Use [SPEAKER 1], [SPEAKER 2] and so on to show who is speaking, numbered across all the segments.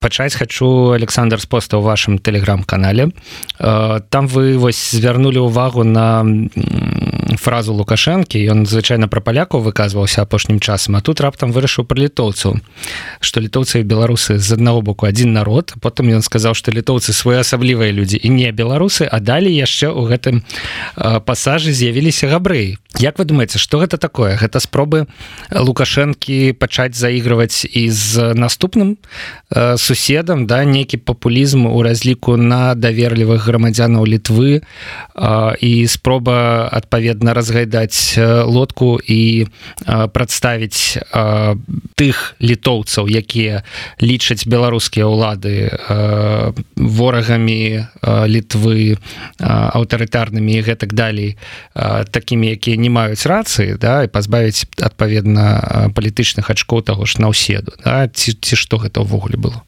[SPEAKER 1] пачаць хочу Александр с поста ў вашем телеграм-канале там вы вось звярнули увагу на фразу лукашэнкі ён звычайно про паляку выказваўся апошнім часам а тут раптам вырашыў про літоўцаў что літоўцы і беларусы з аднаго боку один народ потым ён сказаў что літоўцы своеасаблівыя людзі і не беларусы а далі яшчэ у гэтым пасажы з'явіліся габрэі. Як вы думаете что гэта такое? Гэта спробы лукашэнкі пачаць заігрываць і з наступным э, суседам да нейкі папулізм у разліку на даверлівых грамадзянаў літвы э, і спроба адпаведна разгайдаць лодку і прадставіць тых літоўцаў якія лічаць беларускія ўлады ворагамі літвы аўтарытарнымі і гэтак далей такімі якія не маюць рацыі да і пазбавіць адпаведна палітычных ачкоў таго ж наўседу да? ці, ці што гэта ўвогуле было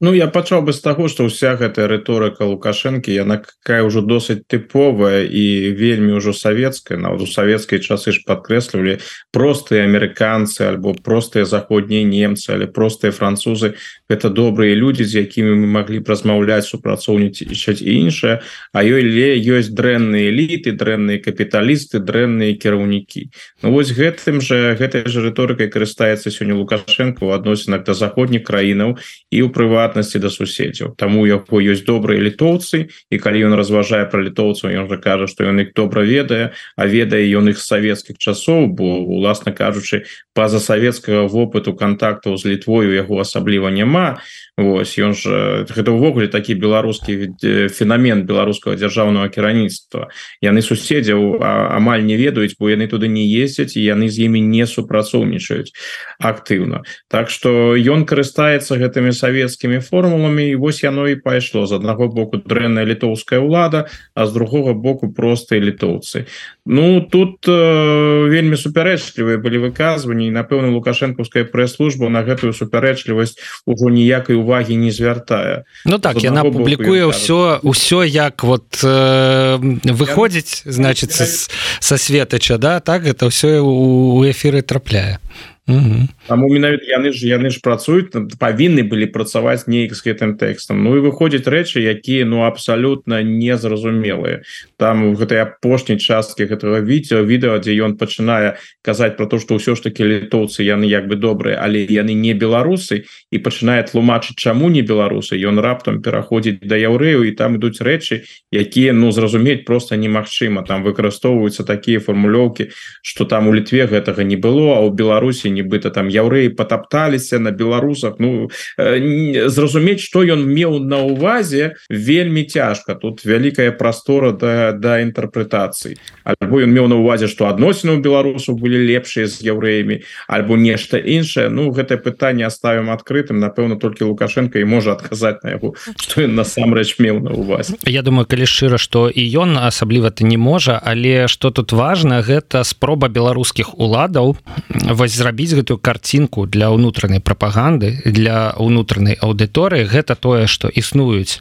[SPEAKER 2] Ну я пачаў бы з таго што ўся гэтая рыторыка лукашэнкі яна какая ўжо досыць тыповая і вельмі ўжо савецкая. Нават у савецкай часы ж падкрэслівалі простыя амерыканцы альбо простыя заходнія немцы але простыя французы. Гэта добрыя людзі з якімі мы маглі размаўляць супрацоўнічаць і іншае. А ёй ле ёсць дрэнныя эліты дрэнныя капіталісты дрэнныя кіраўнікі. Ну вось гэтым же гэтай же рыторыкай карыстаецца сёння лукашенко у адносінах да заходніх краінаў і ў прыват прыватнасці да суседзяў таму яго ёсць добрыя літоўцы і калі ён разважае пра літоўцаў ён жа кажа што ён іх добра ведае а ведае ён іх савецкіх часоў бо уласна кажучы па-за савецкага вопыту контактаў з літвою яго асабліва няма Вось ён ж гэта ўвогуле такі беларускі феномен беларускага дзяржаўнага кіраўніцтва яны суседзяў амаль не ведаюць бо яны туды не ездзяць і яны з імі не супрацоўнічаюць актыўна Так што ён карыстаецца гэтымі савецкімі формуламі і вось яно і пайшло з аднаго боку дрэнная літоўская ўлада а з другога боку простыя літоўцы Ну тут э, вельмі супярэчлівыя былі выказванні напэўна лукашэнкаўская прэс-служба на гэтую супярэчлівасць ужо ніякай увагі не звяртае
[SPEAKER 1] Ну так яна публікуе ўсё ўсё як вот э, выходзіць значится са светача да так это ўсё у эфиры трапляе
[SPEAKER 2] Таму менавіта яны ж яны ж працуюць павінны былі працаваць неяк з гэтым тэкстам Ну і выходзяць рэчы якія ну абсалютна незразумелыя там у гэтай апошняй часткі гэтага відео відэо дзе ён пачынае казаць про то что ўсё ж таки літоўцы яны як бы добрыя але яны не беларусы і пачынае тлумачыць чаму не беларусы. Ён раптам пераходзіць да яўрэю і там ідуць рэчы якія ну зразумець просто немагчыма. Там выкарыстоўваюцца такія фармулёўкі что там у літве гэтага не было а у беларусі нібыта там яўрэі потапталіся на беларусах. Ну э, зразумець что ён меў на увазе вельмі цяжка. Тут вялікая прастора да да інтэрпрэтацыі. Альбо ён меў на увазе что адносіны у беларусаў былі лепшыя з яўрэямі альбо нешта іншае. Ну гэтае пытанне оставим адкрытым. Напэўна толькі лукашенко і можа адказаць на яго что ён насамрэч меў на увазе
[SPEAKER 1] Я думаю калі шчыра что і ён асабліва ты не можа але что тут важно гэта спроба беларускіх уладаў вось зрабіць зрабіць гэтую карцінку для ўнутранай прапаганды для ўнутранай аўдыторыі гэта тое што існуюць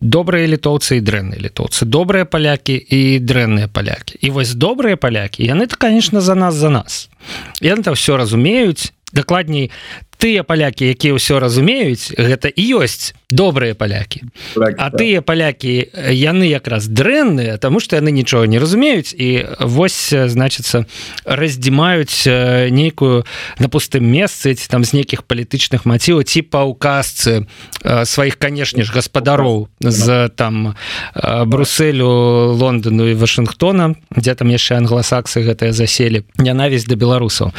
[SPEAKER 1] добрыя літоўцы і дрэнныя літоўцы. Добрыя палякі і дрэнныя палякі. І вось добрыя палякі яны то конечно за нас за нас. Яны то все разумеюць. Дакладней тыя палякі якія ўсё разумеюць гэта і ёсць добрыя палякі. А тыя палякі яны якраз дрэнныя тому что яны нічога не разумеюць і вось значится раздзімаюць нейкую на пустым месцы там з нейкіх палітычных маціваў типа у казцы сваіх канешне ж гаспадароў з там Бруселю Лондону і Вашынгтона дзе там яшчэ англасаксы гэтыя заселі. Нянавість да беларусаў.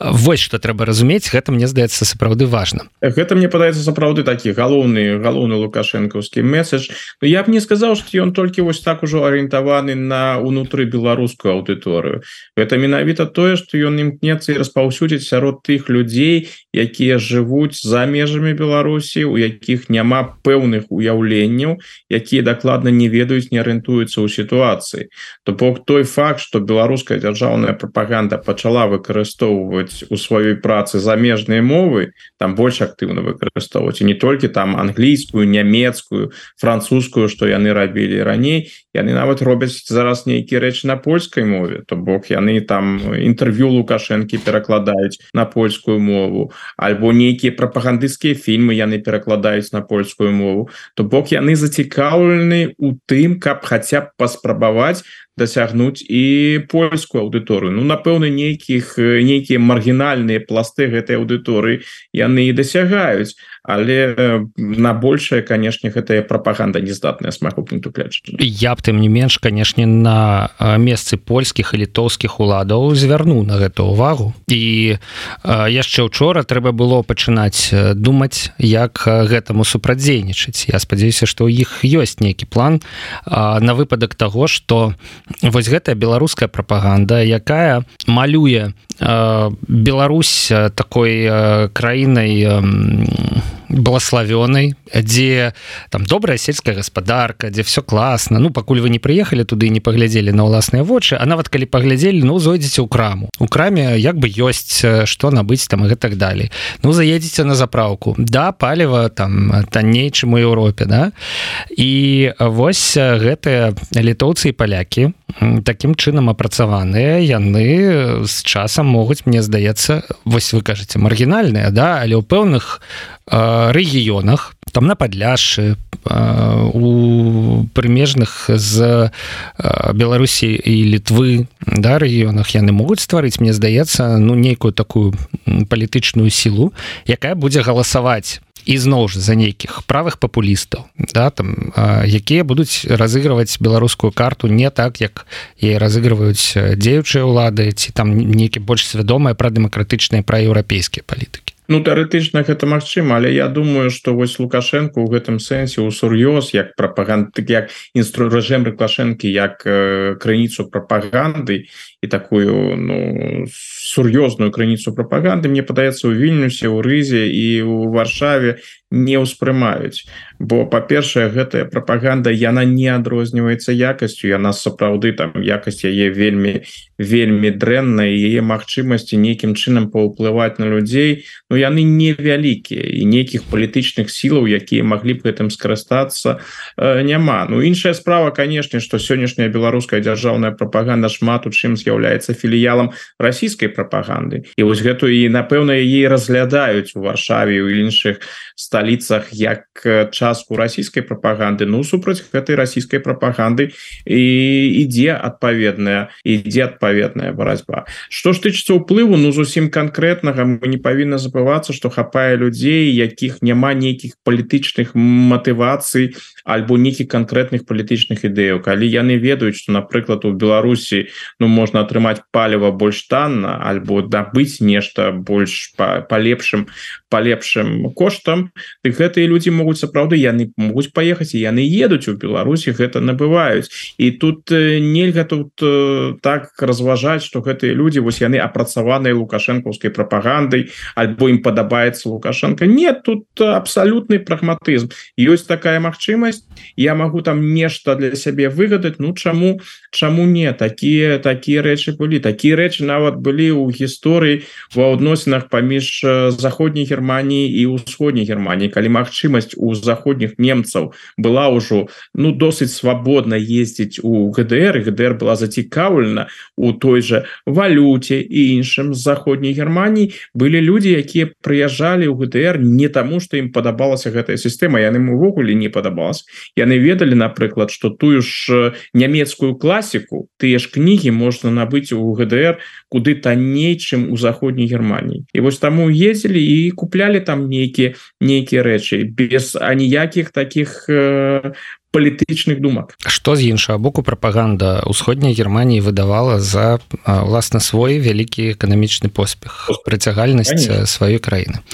[SPEAKER 1] Вось что трэба разумець гэта мне здаецца здаецца сапраўды важно
[SPEAKER 2] гэта мне падаецца сапраўды такі галоўны галоўны лукашэнкаўскі месседж. Но я б не сказаў что ён толькі вось так ужо арыентаваны на унутры беларускую аўдыторыю. Это менавіта тое что ён імкнецца і распаўсюдзіць сярод тых людзей якія жывуць за межамі Беларусі у якіх няма пэўных уяўленняў якія дакладна не ведаюць не арыентуюцца ў сітуацыі. То бок той факт что беларуская дзяржаўная прапаганда пачала выкарыстоўваць у сваёй працы замежныя мовы мовы там больш актыўна выкарыстоўваць і не толькі там англійскую нямецкую французскую что яны рабілі раней яны нават робяць зараз нейкія рэчы на польскай мове. То бок яны там інтэрв'ю лукашэнкі перакладаюць на польскую мову. Альбо нейкія прапагандысцкія фільмы яны перакладаюць на польскую мову. То бок яны зацікаўлены у тым каб хаця б паспрабаваць дасягнуць і польскую аўдыторыю. Ну напэўна нейкіх нейкія маргінальныя пласты гэтай аўдыторыі яны і дасягаюць але на большее канешне гэтая прапаганда нездатная с майго пункту гледжання
[SPEAKER 1] я б тым не менш канешне на месцы польскіх і літоўскіх уладаў звярну на гэту увагу. І яшчэ учора трэба было пачынаць думаць як гэтаму супрадзейнічаць Я спадзяюся што ў іх ёсць нейкі план на выпадак того что вось гэтая беларуская прапаганда якая малюе Беларусь такой краінай благословенной дзе там добрая сельская гаспадарка дзе все класна ну пакуль вы не приехали туды не паглядзелі на ўласныя вочы а нават калі паглядзелі ну зойдзеце ў краму. У краме як бы ёсць что набыць там и так далей. Ну заедзеце на заправку да палева там танней чым у Еўропе да? І вось гэтыя літоўцы і палякі таким чынам апрацаваныя. Яны з часам могуць мне здаецца вось вы кажаце маргінальныя да? Але ў пэўных рэгіёнах там на падляшы у прымежных з беларусі і літвы да рэгіёнах яны могуць стварыць мне здаецца ну нейкую такую палітычную сілу якая будзе галасаваць ізноў ж за нейкіх правых папулістаў да там якія будуць разыгрываць беларускую карту не так як і разыгрываюць дзеючыя ўлады ці там нейкі больш свядомыя пра дэмакратычныя пра еўрапейскія палітыкі
[SPEAKER 2] Ну тэарэтычна гэта магчыма але я думаю что вось лукашенко у гэтым сэнсе у сур'ёз як прапаганд так як інстру рэжым рыклашэнкі як э, крыніцу прапаганды і такую ну сур'ёзную крыніцу прапаганды мне падаецца у вільнюсе у рызе і у варшаве не ўспрымаюць бо па-першае гэтая прапаганда яна не адрозніваецца якасцю яна сапраўды там якасць яе вельмі вельмі дрэнная яе магчымасці нейкім чынам паўплываць на людзей ну, яны невялікія і нейкіх палітычных сілаў якія маглі б гэтым скарыстацца э, няма. Ну іншая справа канешне што сённяшняя беларуская дзяржаўная прапаганда шмат у чым з'яўляецца філіялам расійскай прапаганды. І вось гэтую і напэўна яе разглядаюць у варшаве у іншых ста сталіцах як частку расійскай прапаганды ну супраць гэтай расійскай прапаганды і ідзе адпаведная ідзе адпаведная барацьба что ж тычыцца ўплыву ну зусім канкрэтнага мы не павінна забывацца что хапае людзей якіх няма нейкіх палітычных матывацый альбо нейкіх канкрэтных палітычных ідэяў калі яны ведаюць что напрыклад у Беларусі ну можна атрымаць паліва больш танна альбо дабыць нешта больш па, па лепшым по лепшым коштам. Дык гэтыя людзі могуць сапраўды яны могуць паехаць і яны едуць у Беларусі гэта набываюць і тут нельга тут так разважаць что гэтыя людзі вось яны апрацаваныя лукашэнкаўскай прапагандай альбо ім падабаецца лукашенко. Нет тут абсалютны прагматызм ёсць такая магчымасць я могу там нешта для сябе выгадаць Ну чаму чаму не такія такія рэчы былі такія рэчы нават былі ў гісторыі ва адносінах паміж заходняй Геррманіі і ўсходняй Геррманіі калі магчымасць у заходніх немцаў была ўжо ну досыць свабодна ездзіць у ГДР ГДР была зацікаўлена у той же валюте і іншым з заходняй Геррманіі былі людзі якія прыязджалі ў ГДР не таму что ім падабалася гэтая сістэма яны увогуле не падабалась яны ведалі напрыклад что тую ж нямецкую класіку тыя ж кнігі можна набыць у ГДР куды танней чым у заходняй Геррманіі і вось таму ездзілі і куплялі там нейкія нейкія рэчы. Без аніякіх таких э, палітычных думак.
[SPEAKER 1] Что з іншага боку прапаганда ўсходняй Геррманіі выдавала за власна свой вялікі эканамічны поспех прыцягальнасць сваёй краіны?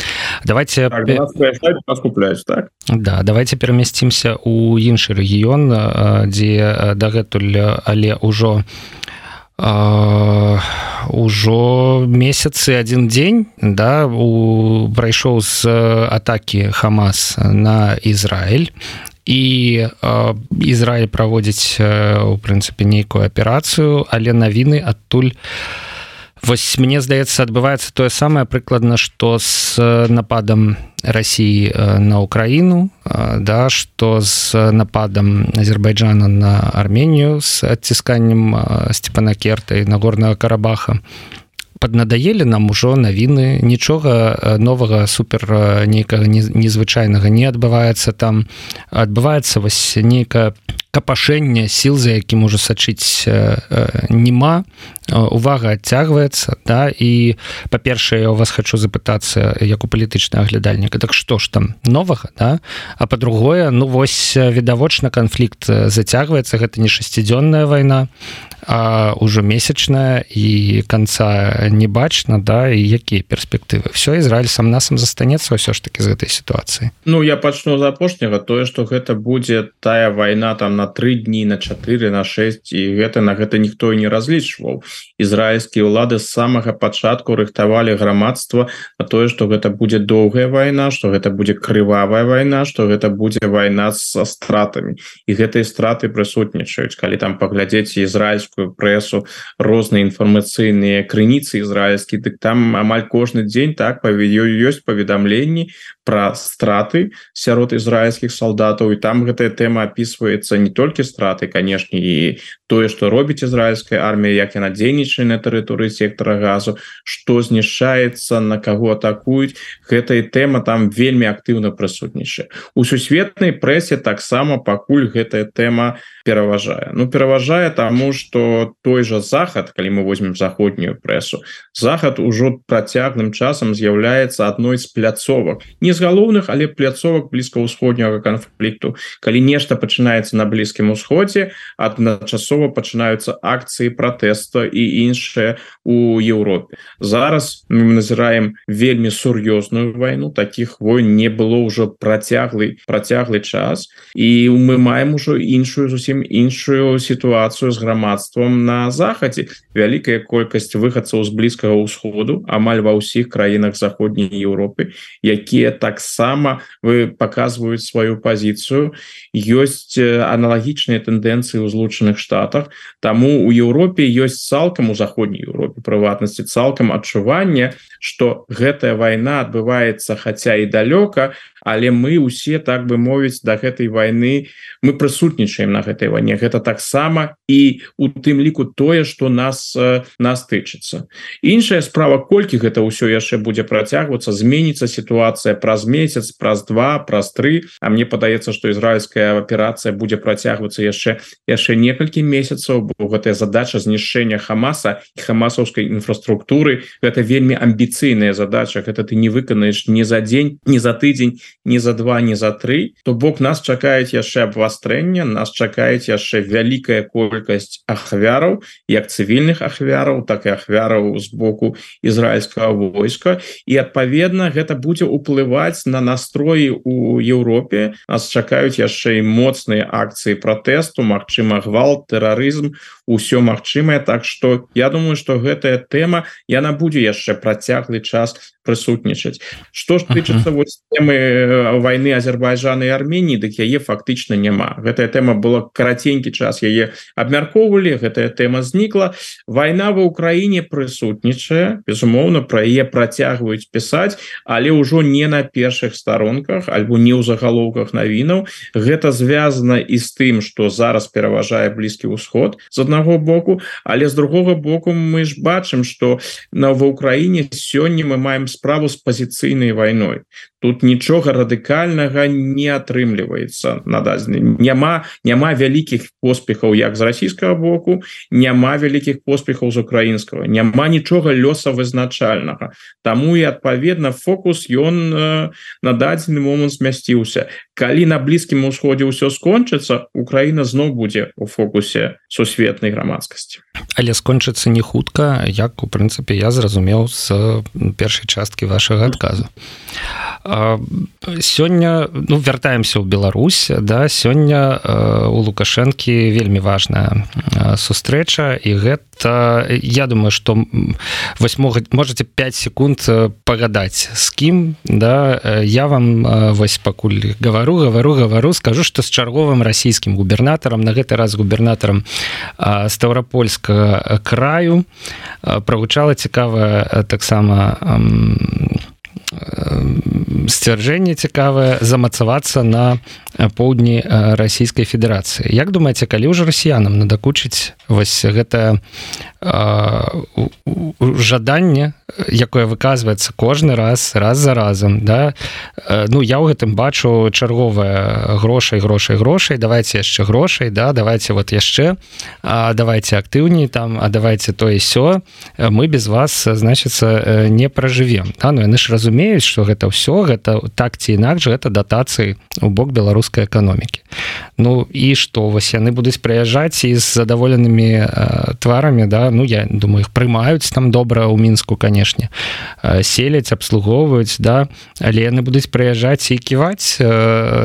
[SPEAKER 1] Давайте так,
[SPEAKER 2] купляюць так?
[SPEAKER 1] Да давайте перамясцімся у іншы рэгіён дзе дагэтуль але ўжо ўжо месяцы один дзень да у прайшоў з атаки хамас на Ізраиль і Ізраиль праводзіць у прынцыпе нейкую аперацыю але навіны адтуль Вось мне здаецца адбываецца тое самае прыкладна што з нападам Росіі на Украіну да што з нападам Азербайджана на Арменію з адцісканнем Степана керта і нагорнага карабаха. Поднадаелі нам ужо навіны нічога новага супер нейкага незвычайнага не адбываецца там. Адбываецца вось нейкая капашэнне сіл за якім можа сачыць нема увага адцягваецца да і па-першае я у вас хочу запытацца як у палітычна аглядальніка так што ж там новага да? А по-другое ну вось відавочна канфлікт зацягваецца гэта не шасцідзённая вайна а ўжо месячная і конца не бачна да і якія перспектывы? Все Ізраиль сам насам застанецца ўсё ж таки з гэтай сітуацыі?
[SPEAKER 2] Ну я пачну з апошняга тое что гэта будзе тая вайна там на тры дні на 4 на 6 і гэта на гэта ніхто не разлічваў. Ізраильскія ўлады з самага пачатку рыхтавалі грамадства на тое что гэта будзе доўгая вайна что гэта будзе крывавая вайна что гэта будзе вайна со стратамі. І гэтыя страты прысутнічаюць. Калі там паглядзець ізраильскую прэсу розныя інфармацыйныя крыніцы ізраильскі дык там амаль кожны дзень так паведё ёсць паведамленні про страты сярод ізраильскіх солдатаў і там гэтая тэма опісваецца не толькі страты канешне і тое что робіць ізраильская армія як яна дзейнічае на тэрыторыі сектора газу что знішчаецца на кого атакуюць гэтая тэма там вельмі актыўна прысутнічае у сусветнай прэсе таксама пакуль гэтая тэма пераважае. Ну пераважае тому что той же захад калі мы возьмем заходнюю прэсу захад ужо працягным часам з'яўляецца адной з пляцовак. Не з галоўных але пляцовак блізкаўсходняга канфлікту. Калі нешта пачынаецца на блізкім усходзе адначасова пачынаюцца акцыі пратэста і іншыя у Еўропе. Зараз мы назіраем вельмі сур'ёзную вайну таких войн не было ўжо працяглый працяглы час і мы маем ужо іншую зусім іншую сітуацыю з грамадством на захадзе. Вялікая колькасць выхадцаў з блізкага ўсходу амаль ва ўсіх краінах заходняй Еўропы якія таксама вы показваюць сваю пазіцыю. Ёсць аналагічныя тэндэнцыі ў злучаных штатах. Таму у Еўропе ёсць цалкам у заходняй Еўропе прыватнасці цалкам адчування что гэтая вайна адбываецца хаця і далёка але мы усе так бы мовіць до да гэтай войны мы прысутнічаем на гэтай вайне. Гэта таксама і у тым ліку тое что нас нас тычыцца. Іншая справа колькі гэта ўсё яшчэ будзе працягвацца зменіцца сітуацыя праз месяц праз два праз тры. А мне падаецца что ізраильская аперацыя будзе працягвацца яшчэ яшчэ некалькі месяцаў гэтая задача знішэння хамаса хамасаўскай інфраструктуры гэта вельмі амбіцыйная задача. Гэта ты не выканаеш не за дзень не за тыдзень не за два не за три то бок нас чакаюць яшчэ абвастрэнне нас чакаюць яшчэ вялікая колькасць ахвяраў як цывільных ахвяраў так і ахвяраў з боку ізраильскага войска. І адпаведна гэта будзе уплываць на настроі у Еўропе. Нас чакаюць яшчэ і моцныя акцыі пратэсту Мачыма гвалт тэрарызм усё магчымае. Так что я думаю что гэтая тэма яна будзе яшчэ працяглы час прысутнічаць. Что ж тычыцца вось темы войны Азербайджана і Арменії дык яе фактычна няма. Гэтая тэма была караценькі час яе абмяркоўвалі гэтая тэма знікла. Война в Украіне прысутнічае безумоўна про яе працягваюць пісаць але ўжо не на першых старонках альбо не ў загалоўках навінаў. Гэта звязана і з тым что зараз пераважае блізкі ўсход. З аднаго боку але з другого боку мы ж бачым что на ва Украіне сёння мы маем справу з пазіцыйнай вайной. Тут нічога радыкальнага не атрымліваецца на дадзены няма няма вялікіх поспехаў як з расійскага боку няма вялікіх поспехаў з украінскага. Няма нічога лёса вызначальнага Таму і адпаведна фокус ён э, на дадзены момант змясціўся. Калі на блізкім усходзе ўсё скончыцца Украіна зноў будзе у фокусе сусветнай грамадскасці
[SPEAKER 1] але скончыцца не хутка як у прынцыпе я зразумеў з першай часткі вашага адказу. Сёння ну вяртаемся ў Беларусь да сёння у лукашэнкі вельмі важная сустрэча і гэта я думаю что вось могуць можете 5 секунд пагадаць з кім да я вам вось пакуль гавару гавару гавару скажу что з чарговым расійскім губернатарам на гэты раз губернатарам ставропольскага краю прагучала цікавая таксама сцвярджэнне цікавае замацавацца на поўдні расійскай федэрацыі. Як думаеце калі ўжо расіянам надакучыць вось гэта жаданне якое выказваецца кожны раз раз за разам да? Ну я ў гэтым бачу чарговая грошай грошай грошай давайте яшчэ грошай да? Давайте вот яшчэ давайте актыўней там а давайте то і сё. Мы без вас значится не пражывем да? ну яны ж разумеюць что гэта ўсё гэта так ці інакш гэта датацыі у бок беларускай эканомікі Ну і што вось яны будуць прыязджаць і з задаволенымі тварамі да? Ну я думаю их прымаюць там добра ў мінску канешне селяць абслугоўваюць да? Але яны будуць прыязджаць і ківаць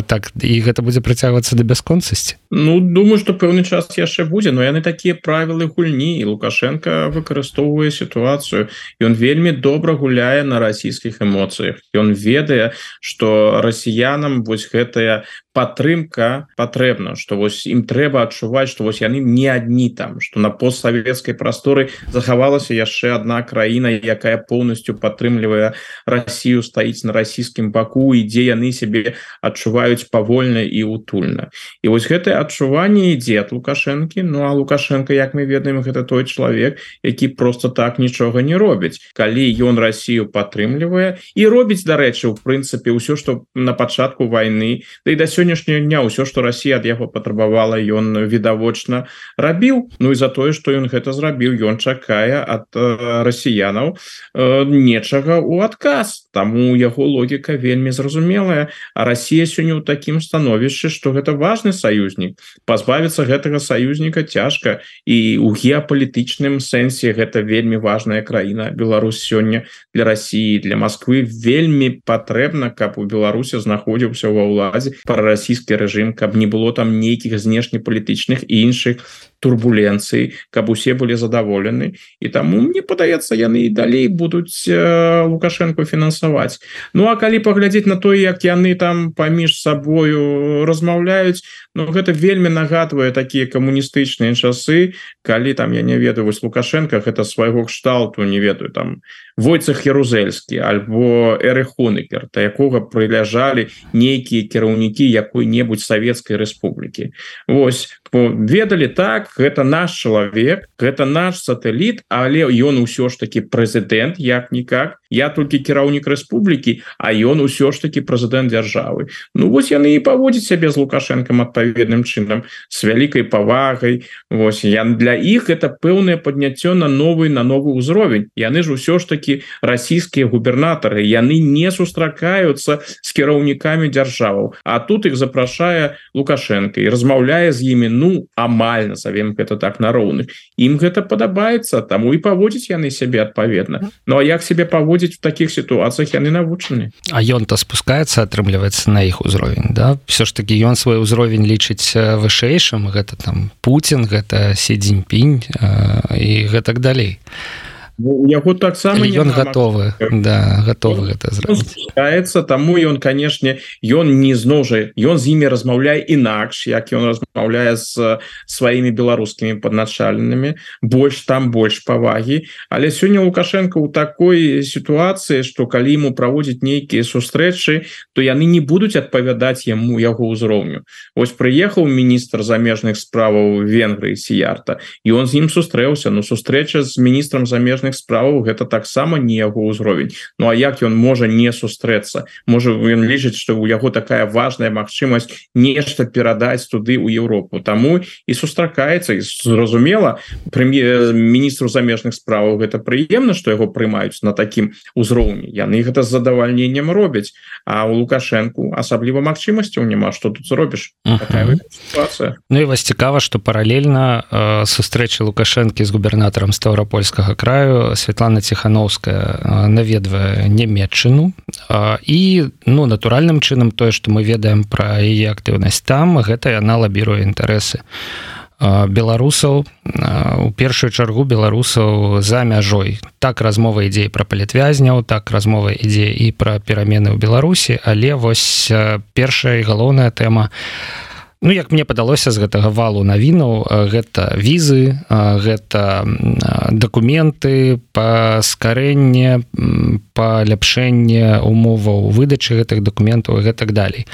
[SPEAKER 1] так і гэта будзе працягвацца да бясконцасці
[SPEAKER 2] Ну думаю что пэўны час яшчэ будзе но яны такія правілы гульні. І лукашенко выкарыстоўвае сітуацыю ён вельмі добра гуляе на расійскіх эмоцыях ён ведае что расіянам вось гэтая падтрымка патрэбна что вось ім трэба адчуваць что вось яны не адні там что на постсавецкай прасторы захавалася яшчэ одна краіна якая полностью падтрымлівае Россию стаіць на расійскім баку і дзе яны себе адчуваюць павольна і утульна. І вось гэтае адчуванне ідзе от лукашэнкі. Ну а лукашенко як мы ведаем гэта той чалавек які просто так нічога не робіць. Калі ён Россию падтрымлівае і робіць дарэчы у прынцыпе ўсё что на пачатку войны да і да сёння сённяшняго дня ўсё что Россия ад яго патрабавала ён відавочна рабіў Ну і за тое что ён гэта зрабіў ён чакае от э, расіянаў э, нечага у адказ. Таму яго логіка вельмі зразумелая. А Россия сёння ў такім становішчы что гэта важный саюзнік. Пазбавіцца гэтага саюзніка цяжка. І у геапалітычным сэнсе гэта вельмі важная краіна. Беларусь сёння для России для Москвы вельмі патрэбна каб у Беларусі знаходзіўся ва ўладзе пара расійскі рэжым каб не было там нейкіх знешнепалітычных і іншых турбуленцыі каб усе былі задаволены. І таму мне падаецца яны і далей будуць э, лукашенко фінансаваць. Ну а калі паглядзець на то як яны там паміж сабою размаўляюць Ну гэта вельмі нагадвае такія камуністычныя часы калі там я не ведаю вось лукашенко гэта свайго кшталту не ведаю там войцах ярузельскі альбо эрыхоныкер та якога прыляжалі нейкія кіраўнікі якой-небудзь савецкай рэспублікі. Вось ведалі так гэта наш чалавек гэта наш сатэліт але ён усё ж таки прэзідэнт як-нікак я толькі кіраўнік рэспублікі а ён усё ж таки прэзідэнт дзяржавы Ну вось яны і паводзіць сябе з лукашэнкам адпаведным чынам с вялікай павагай Вось я для іх это пэўнае падняццё на новы на новы ўзровень яны ж усё ж таки расійскія губернатары яны не сустракаюцца с кіраўнікамі дзяржаваў А тут их запрашае лукашенко і размаўляе з імі ну амаль назовем гэта так на роўных ім гэта падабаецца таму і паводзіць яны сябе адпаведна Ну а як себе паводзіць в таких сітуацыях яны навучаны
[SPEAKER 1] А ён то спускаецца атрымліваецца на іх узровень да? Все ж таки ён свой узровень лічыць вышэйшым гэта там Путін гэта седзіньпінь і гэтак далей а
[SPEAKER 2] яго таксама
[SPEAKER 1] ён готовы да готовы гэта
[SPEAKER 2] зрабіцца таму ён канешне ён не зноў жа ён з імі размаўляе інакш як ён размаўляе з сваімі беларускімі падначальнымі больш там больш павагі але сёння лукашенко у такой сітуацыі что калі ему праводзіць нейкія сустрэчы то яны не будуць адпавядаць яму яго ўзроўню. Ось прыехаў міністр замежных справаў Венгрыі сіярта і он з ім сустрэўся. Но сустрэча з міністрам замежных замежных справаў гэта таксама не яго ўзровень. Ну а як ён можа не сустрэцца? Можа ён лічыць что у яго такая важная магчымасць нешта перадаць туды у Еўропу. Таму і сустракаецца зразумела прэм'ер міністру замежных справаў гэта прыемна что яго прымаюць на такім узроўні. Яны гэта з задавальненнем робяць. А у лукашэнку асабліва магчымасцяў няма. Что тут зробіш? Uh
[SPEAKER 1] -huh. Ну і вас цікава что паралельна э, сустрэчы лукашэнкі з губернатарам ставропольскага краю нагадаю Святлана ціхановская наведвае нямметчыну і ну натуральным чынам тое што мы ведаем пра яе актыўнасць там гэта яна лабіруе інтарэсы беларусаў. У першую чаргу беларусаў за мяжой. Так размова ідзей пра палітвязняў так размова ідзе і пра перамены ў беларусі але вось першая галоўная тэма у Ну як мне падалося з гэтага валу навінаў гэта візы гэта дакументы паскарэнне паляпшэнне умоваў выдачы гэтых дакументаў гэтак далей.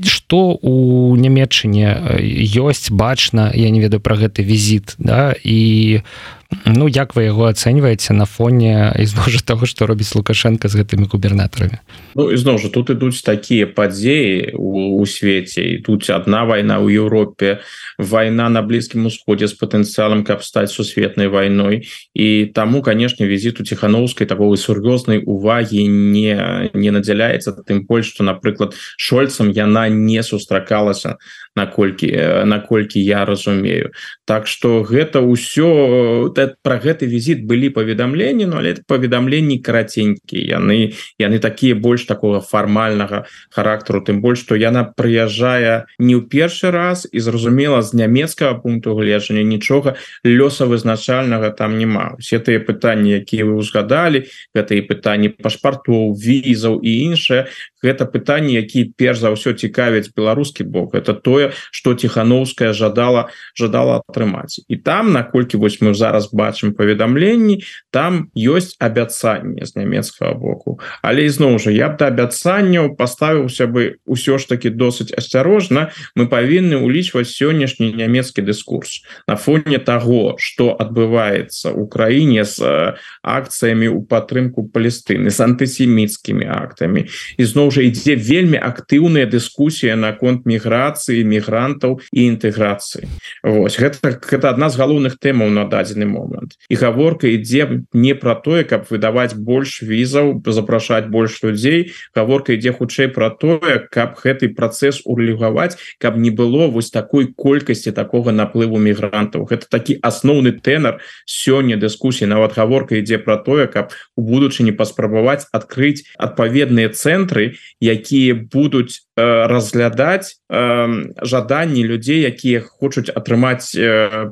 [SPEAKER 1] Што у нямметчыне ёсць бачна я не ведаю пра гэты візіт да і у Ну як вы яго ацэньваеце на фоне ізноў жа того што робіць лукашенко з гэтымі губернатарамі
[SPEAKER 2] Ну ізноў жа тут ідуць такія падзеі у, у свеце. І тут одна вайна ў Еўропе вайна на блізкім усходзе з патэнцыялам каб стаць сусветнай вайной і таму канешне візіту ціхановскай такой сур'ёзнай увагі не не надзяляецца тым больш што напрыклад шольцам яна не сустракалася наколькі наколькі я разумею. Так что гэта ўсё про гэты візит былі паведамленні но але паведамленні караценькія. Яны яны такія больш такого фармальнага характару тым больш что яна прыязджае не ў першы раз і зразумела з нямецкага пункту гледжання нічога лёса вызначальнага там няма. Все тыя пытанні якія вы узгадалі гэта і пытанні пашпартоў візаў і іншае гэта пытанні які перш за ўсё цікавяць беларускі бок. Это тое что тихохановская жадала жадала атрымаць і там наколькі вось мы зараз бачым паведамленні там ёсць абяцанне з нямецкага боку. Але ізноў жа я б да абяцанняў паставіўся бы ўсё ж таки досыць асцярожна мы павінны ўлічваць сённяшні нямецкі дыскурс на фоне того что адбываецца у краіне з акцыямі у падтрымку палестыны з антысеміцкімі актамі. Ізноў жа ідзе вельмі актыўная дыскусія наконт міграцыі мігрантаў і інтэграцыі. Вось гэта гэта адна з галоўных тэмаў на дадзены момант. І гаворка ідзе не про тое каб выдаваць больш візаў запрашаць больш людзей. Гаворка ідзе хутчэй про тое каб гэты працэс урегаваць каб не было вось такой колькасці такого наплыву мігрантаў. Гэта такі асноўны тэнар сёння дыскусіі. Нават гаворка ідзе про тое каб у будучыні паспрабаваць адкрыць адпаведныя цэнтры якія будуць э, разглядаць жаданні людзей якія хочуць атрымаць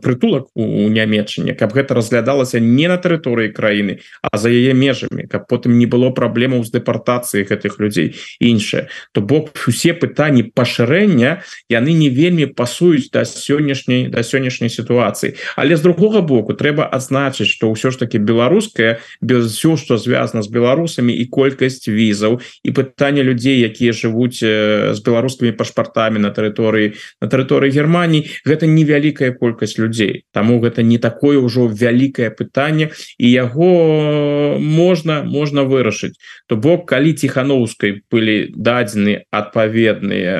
[SPEAKER 2] прытулак у, нямметчане каб гэта разглядалася не на тэрыторыі краіны а за яе межамі каб потым не было праблемаў з дэпартацыяй гэтых людзей. Іншае то бок усе пытанні пашырэння яны не вельмі пасуюць да сённяшняй да сённяшняй сітуацыі. Але з другога боку трэба адзначыць что ўсё ж таки беларуская без все что звязано з беларусамі і колькасць візаў і пытанне людзей якія жывуць з беларускімі пашпартамі на тэрыторыі на тэрыторыі Геррманії гэта невялікая колькасць людзей. Таму гэта не такое ўжо вялікае пытанне і яго можна можна вырашыць. То бок калі ціхановскай былі дадзены адпаведныя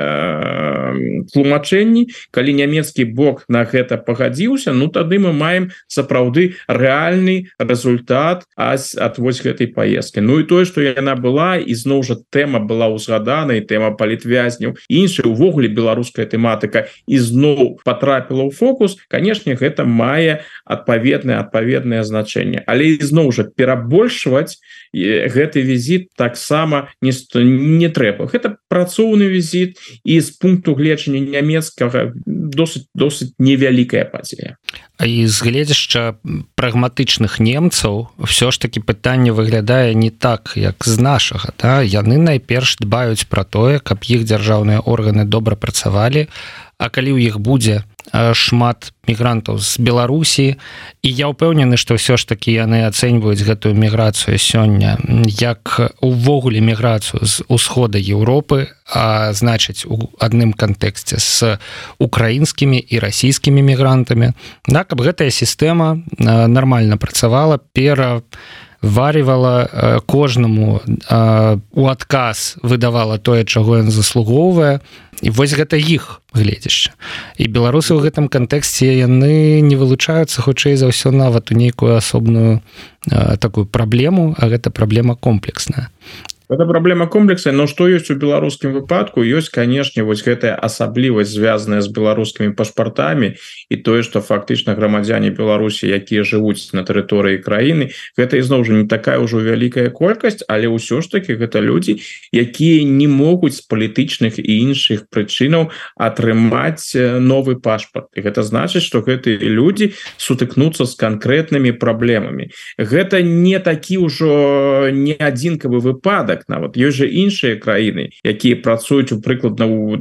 [SPEAKER 2] тлумачэнні калі нямецкі бок на гэта пагадзіўся Ну тады мы маем сапраўды рэальны результат ась от вось гэтай поездки Ну і тое что яна была ізноў жа тэма была ўзгадана і тэма палітвязняў іншая увогуле беларуская тэматыка ізноў потрапіла ў фокус канешне гэта мае адпаведнае адпаведнае значэнне але ізноў жа перабольшваць гэты візит таксама не не трэба. Гэта працоўны візит і з пункту гледжання нямецкага досыць досыць невялікая падзея
[SPEAKER 1] і з гледзяшча прагматычных немцаў все ж таки пытанне выглядае не так як з нашага да? Яны найперш дбаюць про тое каб іх дзяржаўныя органы добра працавалі А калі ў іх будзе шмат мігрантаў з Беларусі. І я ўпэўнены што ўсё ж такі яны ацэньваюць гэтую міграцыю сёння як увогуле міграцыю з усхода Еўропы а значыць у адным кантэксце з украінскімі і расійскімі мігрантамі. Да каб гэтая сістэма нармальна працавала пера варівала кожнаму у адказ выдавала тое чаго ён заслугоўвае. І вось гэта іх гледзяшча і беларусы ў гэтым кантэксце яны не вылучаюцца хутчэй за ўсё нават у нейкую асобную такую праблему а гэта праблема комплексная
[SPEAKER 2] это праблема комплекса но что есть у беларускім выпадку? Есть канешне вось гэтая асаблівасць звязаная з беларускімі пашпартамі і тое что фактычна грамадзяне Беларусі якія жывуць на тэрыторыі краіны гэта ізноў жа не такая ўжо вялікая колькасць але ўсё ж таки гэта людзі якія не могуць з палітычных і іншых прычынаў атрымаць новы пашпарт і гэта значыць что гэтыя людзі сутыкнуцца з канкрэтнымі праблемамі гэта не такі ўжо не адзінкавы выпадак нават ёсць жа іншыя краіны якія працуюць у прыкладна у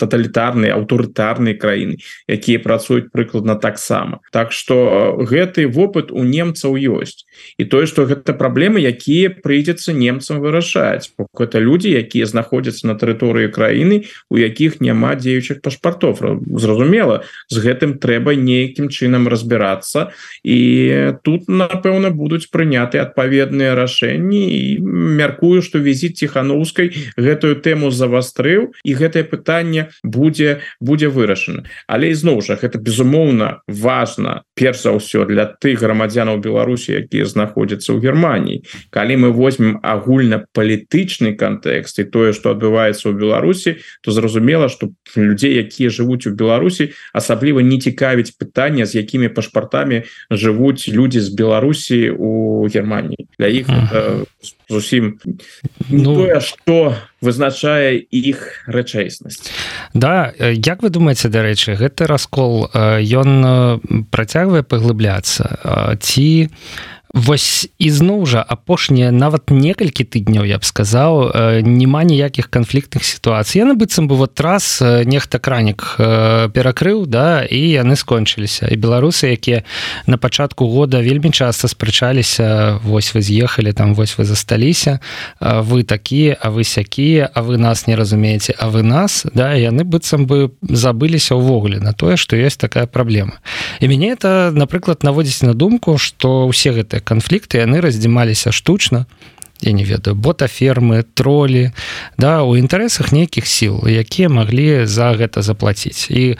[SPEAKER 2] тоталітарнай аўтарытарнай краіны якія працуюць прыкладна таксама Так что гэты вопыт у немцаў ёсць і тое что гэта праблемы якія прыйдзецца немцам вырашаць. Это люди якія знаходзяцца на тэрыторыі краіны у якіх няма дзеючых пашпартов. Зразумела з гэтым трэба нейкім чынам разбірацца. І тут напэўна будуць прыняты адпаведныя рашэнні. І мяркую что візіт ціхановскай гэтую тэму завастрыў і гэтае пытанне будзе будзе вырашана. Але ізноў жа гэта безумоўна важно перш за ўсё для тых грамадзянаў Беларусі якія знаходзяцца ў Геррманіі калі мы возьмем агульна палітычны кантэкст і тое что адбываецца ў Беларусі то зразумела что людзей якія жывуць у Беларусі асабліва не цікавіць пытання з якімі пашпартамі жывуць людзі з Беларусі у Геррманіі для іх зусім ну. что вызначае іх рэчайснасць
[SPEAKER 1] Да Як вы думаете дарэчы гэты раскол ён працягвае паглыбляцца? Ці Вось ізноў жа апошнія нават некалькі тыдняў я б сказаў няма ніякіх канфліктных сітуацый. Яны быццам бы вот раз нехта кранік перакрыў да і яны скончыліся. І беларусы якія на пачатку года вельмі часта спрачаліся вось вы з'ехалі там вось вы засталіся вы такія а вы сякія а вы нас не разумееце а вы нас да яны быццам бы забыліся ўвогуле на тое што ёсць такая праблема. І мяне это напрыклад наводзіць на думку што ўсе гэтыя канфлікты яны раздзімаліся штучна я не ведаю ботафермы тролі да у інтарэсах нейкіх сіл якія маглі за гэта заплаціць і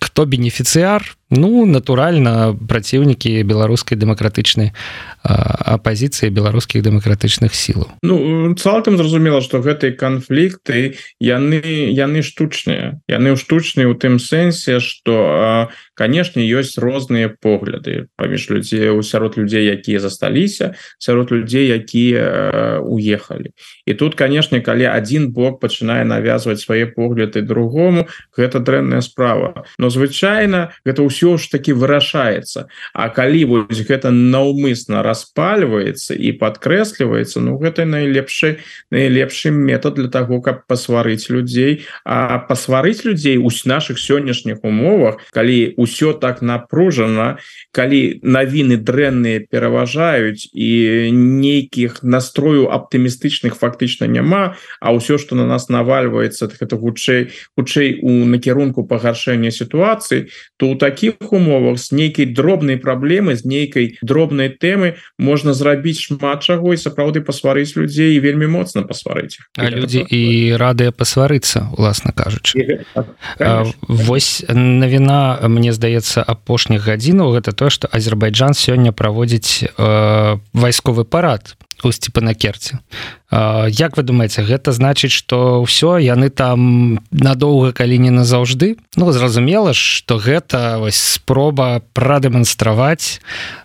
[SPEAKER 1] кто бенефіцыяр ну натуральна праціўнікі беларускай дэмакратычнай апозіцыі беларускіх дэмакратычных сілаў
[SPEAKER 2] Ну цалкам зразумела что гэтыя канфлікты яны яны штучныя. Яны ў штучныя у тым сэнсе что канешне ёсць розныя погляды паміж людзей у сярод людзей якія засталіся сярод людзей якія уехалі. І тут канешне калі один бок пачынае навязваць свае погляды другому гэта дрэнная справа. Но звычайна гэта ўсё ж таки вырашаецца А калі вось гэта наўмысна распальваецца і подкрэсліваецца Ну гэта найлепшы найлепшы метод для того каб пасварыць людзей а пасварыць людзей у наших сённяшніх умовах калі ўсё так напружана калі навіны дрэнныя пераважаюць і нейкіх настрою аптымістычных фактычна няма А ўсё что на нас навальваецца так это хутчэй хутчэй у накірунку пагаршэння сітуацыі то у таких умовах з нейкай дробнай праблемы з нейкай дробнай тэмы можна зрабіць шмат чаго і сапраўды пасварыць людзей вельмі моцна пасварыць
[SPEAKER 1] людзі і радыя пасварыцца уласна кажучы Вось навіна мне здаецца апошніх гадзінаў гэта то што Азербайджан сёння праводзіць э, вайсковы парад у сціпанакерце Як вы думаеце гэта значыць что ўсё яны там надоўга калі не назаўжды? Ну зразумела что гэта вось спроба прадэманстраваць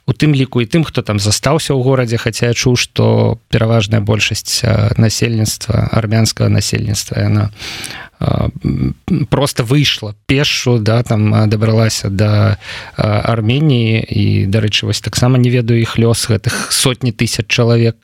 [SPEAKER 1] у тым ліку і тым хто там застаўся ў горадзе хаця я чуў что пераважная большасць насельніцтва армянскага насельніцтва яна просто выйшла пешу да там дабралася до да Арменії і дарэчы вось таксама не ведаю іх лёс гэтых сотні тысяч чалавек.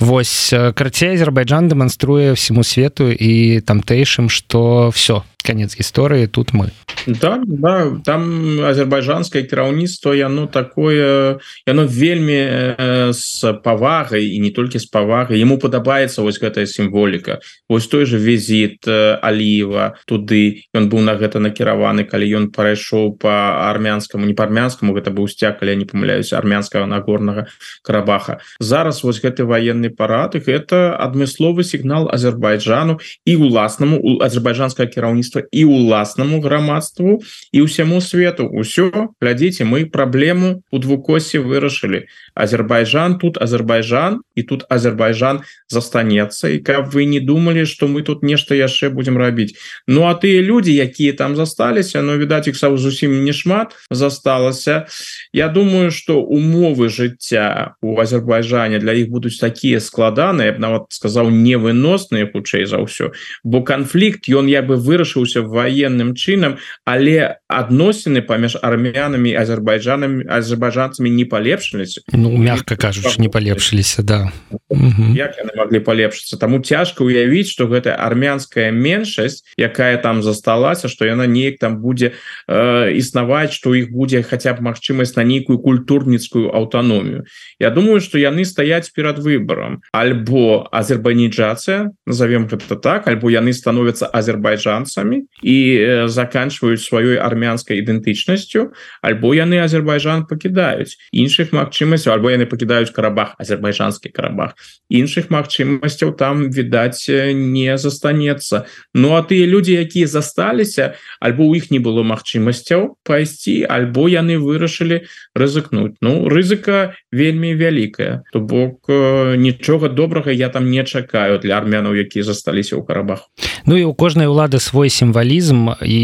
[SPEAKER 1] Вось карцей Азербайджан дэманструе всему свету і тамтэйшым что все конец гісторыі тут мы.
[SPEAKER 2] Да, да, там азербайджанское кіраўніцтва яно такое яно вельмі с э, павагай і не толькі з павагай ему падабаецца вось гэтая сімволіка вось той же візит э, аліва туды. Ён быў на гэта накіраваны калі ён парайшоў по армянскаму не па-армянскаму гэта быў сцяг калі не памыляюсь армянскага нагорнага карабаха. Зараз вось гэты военный парад гэта адмысловы сігнал азербайджану і уласнаму азербайджанское кіраўніцтва насельніцтва і уласнаму грамадству і ўсяму свету. Ўсё глядзіце мы праблему у двукосе вырашылі Азербайджан тут Азербайджан і тут Азербайджан застанецца і каб вы не думалі что мы тут нешта яшчэ будем рабіць. Ну а тыя люди якія там засталіся но відаць іх сам зусім не шмат засталася. Я думаю что умовы жыцця у Азербайджане для іх будуць такія складаныя нават сказаў невыносныя хутчэй за ўсё. Бо канфлікт ён як бы вырашыўся военным чынам але адносіны паміж армянамі азербайджанамі азербайджанцамі не палепшыліся.
[SPEAKER 1] Ну мягко кажуш не палепшыліся да.
[SPEAKER 2] Як яны могли палепшыцца? Таму цяжка уявіць что гэтая армянская меншасць якая там засталася что яна неяк там будзе э, існаваць что іх будзе хотя б магчымасць на нейкую культурніцкую аўтаномію. Я думаю что яны стаяць перад выбором альбо азербайджацыя назовем гэта так альбо яны становятся азербайджанцамі і э, заканчиваюць сваёй армянскай ідэнтычнасцю. Альбо яны Азербайджан пакідаюць. Іншых магчымасцяў альбо яны пакідаюць карабах азербайджанскі карабах. Іншых магчымасцяў там відаць не застанецца. Ну а тыя люди якія засталіся альбо у іх не было магчымасцяў пайсці альбо яны вырашылі рызыкнуть Ну рызыка вельмі вялікая. То бок нічога добрага я там не чакаю для армянаў якія засталіся ў карабах
[SPEAKER 1] Ну і у кожнай улады свой сімвалізм і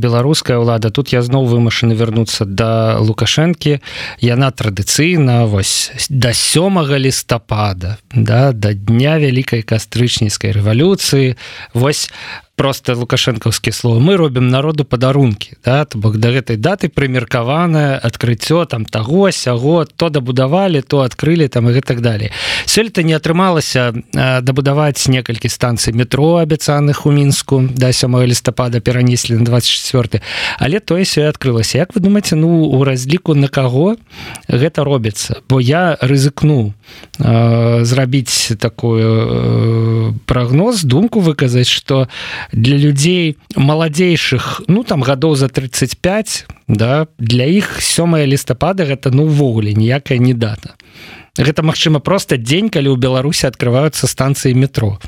[SPEAKER 1] беларуская ўлада тут я зноў вымушаны вярнуцца да лукашэнкі яна традыцыйна вось да сёмага лістапада да да дня вялікай кастрычніцкай рэвалюцыі вось просто лукашэнкаўскія словы мы робім народу падарункі да бок да гэтай даты прымеркаванае адкрыццё там таго сяго то дабудавалі то адкрылі там і гэтак далей сёлета не атрымалася дабудаваць некалькі станцый метро абяцаных у мінску да 7 лістапада перанеслі на 24 але тое сё адкрылася Як вы думаете ну у разліку на каго гэта робіцца? Бо я рызыкну э, зрабіць такую э, прагноз думку выказаць что для людзей маладзейшых ну там гадоў за 35 да для іх сёмая лістапада гэта ну увогуле ніякая не дата. Гэта магчыма просто дзень калі ў беларусі открываюцца станцыі метро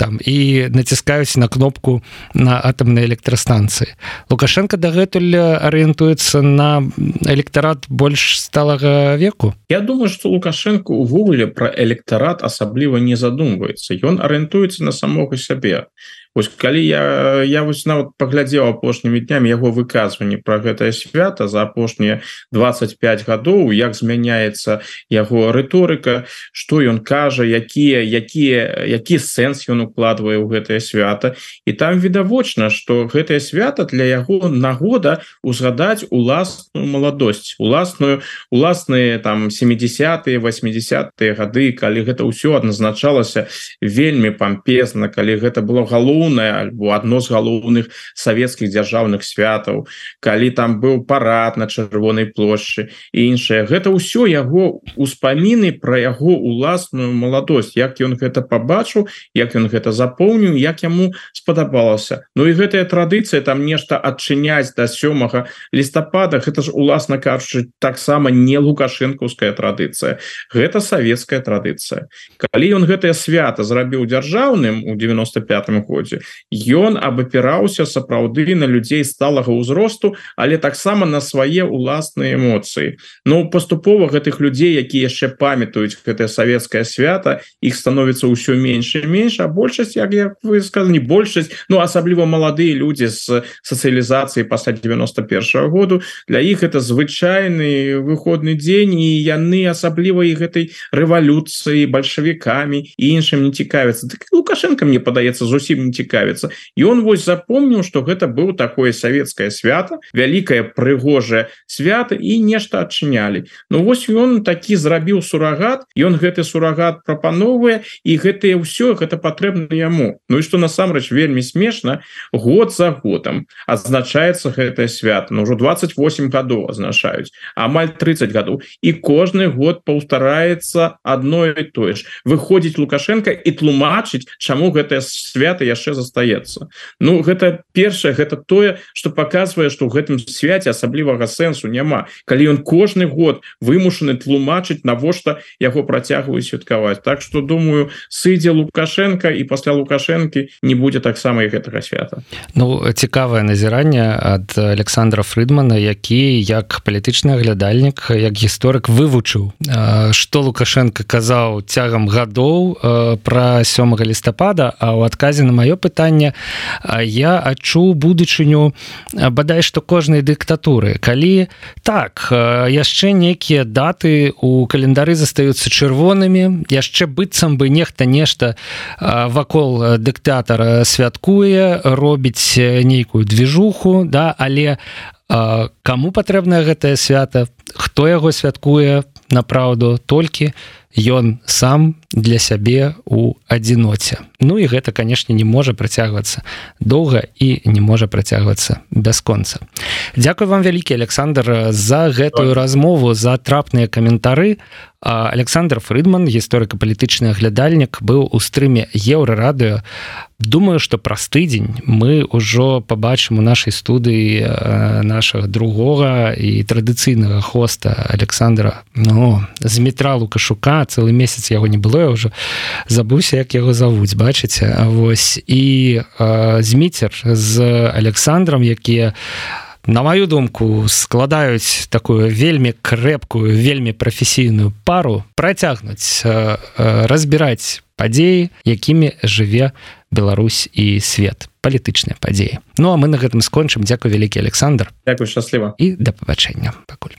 [SPEAKER 1] там і націскаюць на кнопку на атомнай электрастанцыі лукашенко дагэтуль арыентуецца на электарат больш сталага веку.
[SPEAKER 2] Я думаю что лукашенко увогуле про электарат асабліва не задумваецца ён арыентуецца на самога сябе Вось калі я я вось нават паглядзеў апошнімі днямі яго выказванні про гэтае свята за апошнія 25 гадоў як змяняецца яго рыторыка что ён кажа якія якія які сэнс ён укладвае ў гэтае свята. І там відавочна что гэтае свята для яго нагода узгадаць уласную маладосць уласную уласныя там 70-е 80-е гады калі гэта ўсё адназначалася вельмі пампезна калі гэта было галоўна галоўнае альбо адно з галоўных савецкіх дзяржаўных святаў. Калі там быў парад на чырвонай плошчы і іншае гэта ўсё яго успаміны про яго уласную маладосць. Як ён гэта побачыў як ён гэта запоўніў як яму спадабалася. Ну і гэтая традыцыя там нешта адчыняць до сёмага лістапада гэта ж уласна кажучы таксама не лукашэнкаўская традыцыя. Гэта савецкая традыцыя. Калі ён гэтае свята зрабіў дзяржаўным у 95 годзе годзе ён абапіраўся сапраўды на людзей сталага ўзросту але таксама на свае уласныя эмоцыі. Ну паступова гэтых людзей якія яшчэ памятаюць гэтае савецкае свята іх становіцца ўсё менш і менш а большасць як як вы сказаны большасць Ну асабліва маладыя людзі з сацыялізацыі пасля 91 -го году для іх это звычайны выходны дзень і яны асабліва і гэтай рэвалюцыі бальшавікамі і іншым не цікавіцца так лукашенко мне падаецца зусім не цікавіцца. І он вось запомніў что гэта быў такое савецкае свята вялікае прыгожае свята і нешта адчынялі. Ну вось ён такі зрабіў сурагат ён гэты сурагат прапановвае і гэтые ўсё гэта патрэбна яму. Ну і что насамрэч вельмі смешна год за годам адзначаецца гэтае свята. Ну ўжо 28 гадоў азначаюць амаль 30 гадоў. І кожны год паўтараецца одно і тое ж. Выходзіць лукашенко і тлумачыць чаму гэтае свята яшчэ яшчэ застаецца. Ну гэта першае гэта тое что показывае что ў гэтым свяце асаблівага сэнсу няма. Калі ён кожны год вымушаны тлумачыць навошта яго працягваюць святкаваць. Так что думаю сыдзе лукашенко і пасля лукашэнкі не будзе таксама і гэтага свята.
[SPEAKER 1] Ну цікавае назіранне ад Александра Фрыдмана які як палітычны аглядальнік як гісторык вывучыў что лукашенко казаў цягам гадоў про сёмага лістапада а ў адказе на маё пытанне. Я адчуў будучыню бадай што кожнай дыктатуры. Калі так яшчэ некія даты у календары застаюцца чырвонымі яшчэ быццам бы нехта нешта вакол дыктатара святкуе робіць нейкую движуху да але кому патрэбна гэтае свята хто яго святкуе на праўду толькі ён сам для сябе у адзіноце. Ну і гэта канешне не можа працягвацца доўга і не можа працягвацца бясконца Дзякуй вам вялікі Александр за гэтую размову за трапныя каментары. Александр Фрыдман гісторыка-палітычны аглядальнік быў у стрыме еўрарадыё. Думаю что праз тыдзень мы ўжо побачым у нашай студыі нашага другога і традыцыйнага хоста Александра Ну з метра лукашука цэлы месяц яго не было я ўжо забыўся як яго завуць бачыце Вось і зміцер з Александром якія на маю думку складаюць такую вельмі крэпкую вельмі прафесійную пару працягнуць разбіраць падзеі якімі жыве Беларусь і свет палітычныя падзеі Ну а мы на гэтым скончым. Дякую вялікі Александр.
[SPEAKER 2] Дякую шчасліва
[SPEAKER 1] і да пабачэння пакуль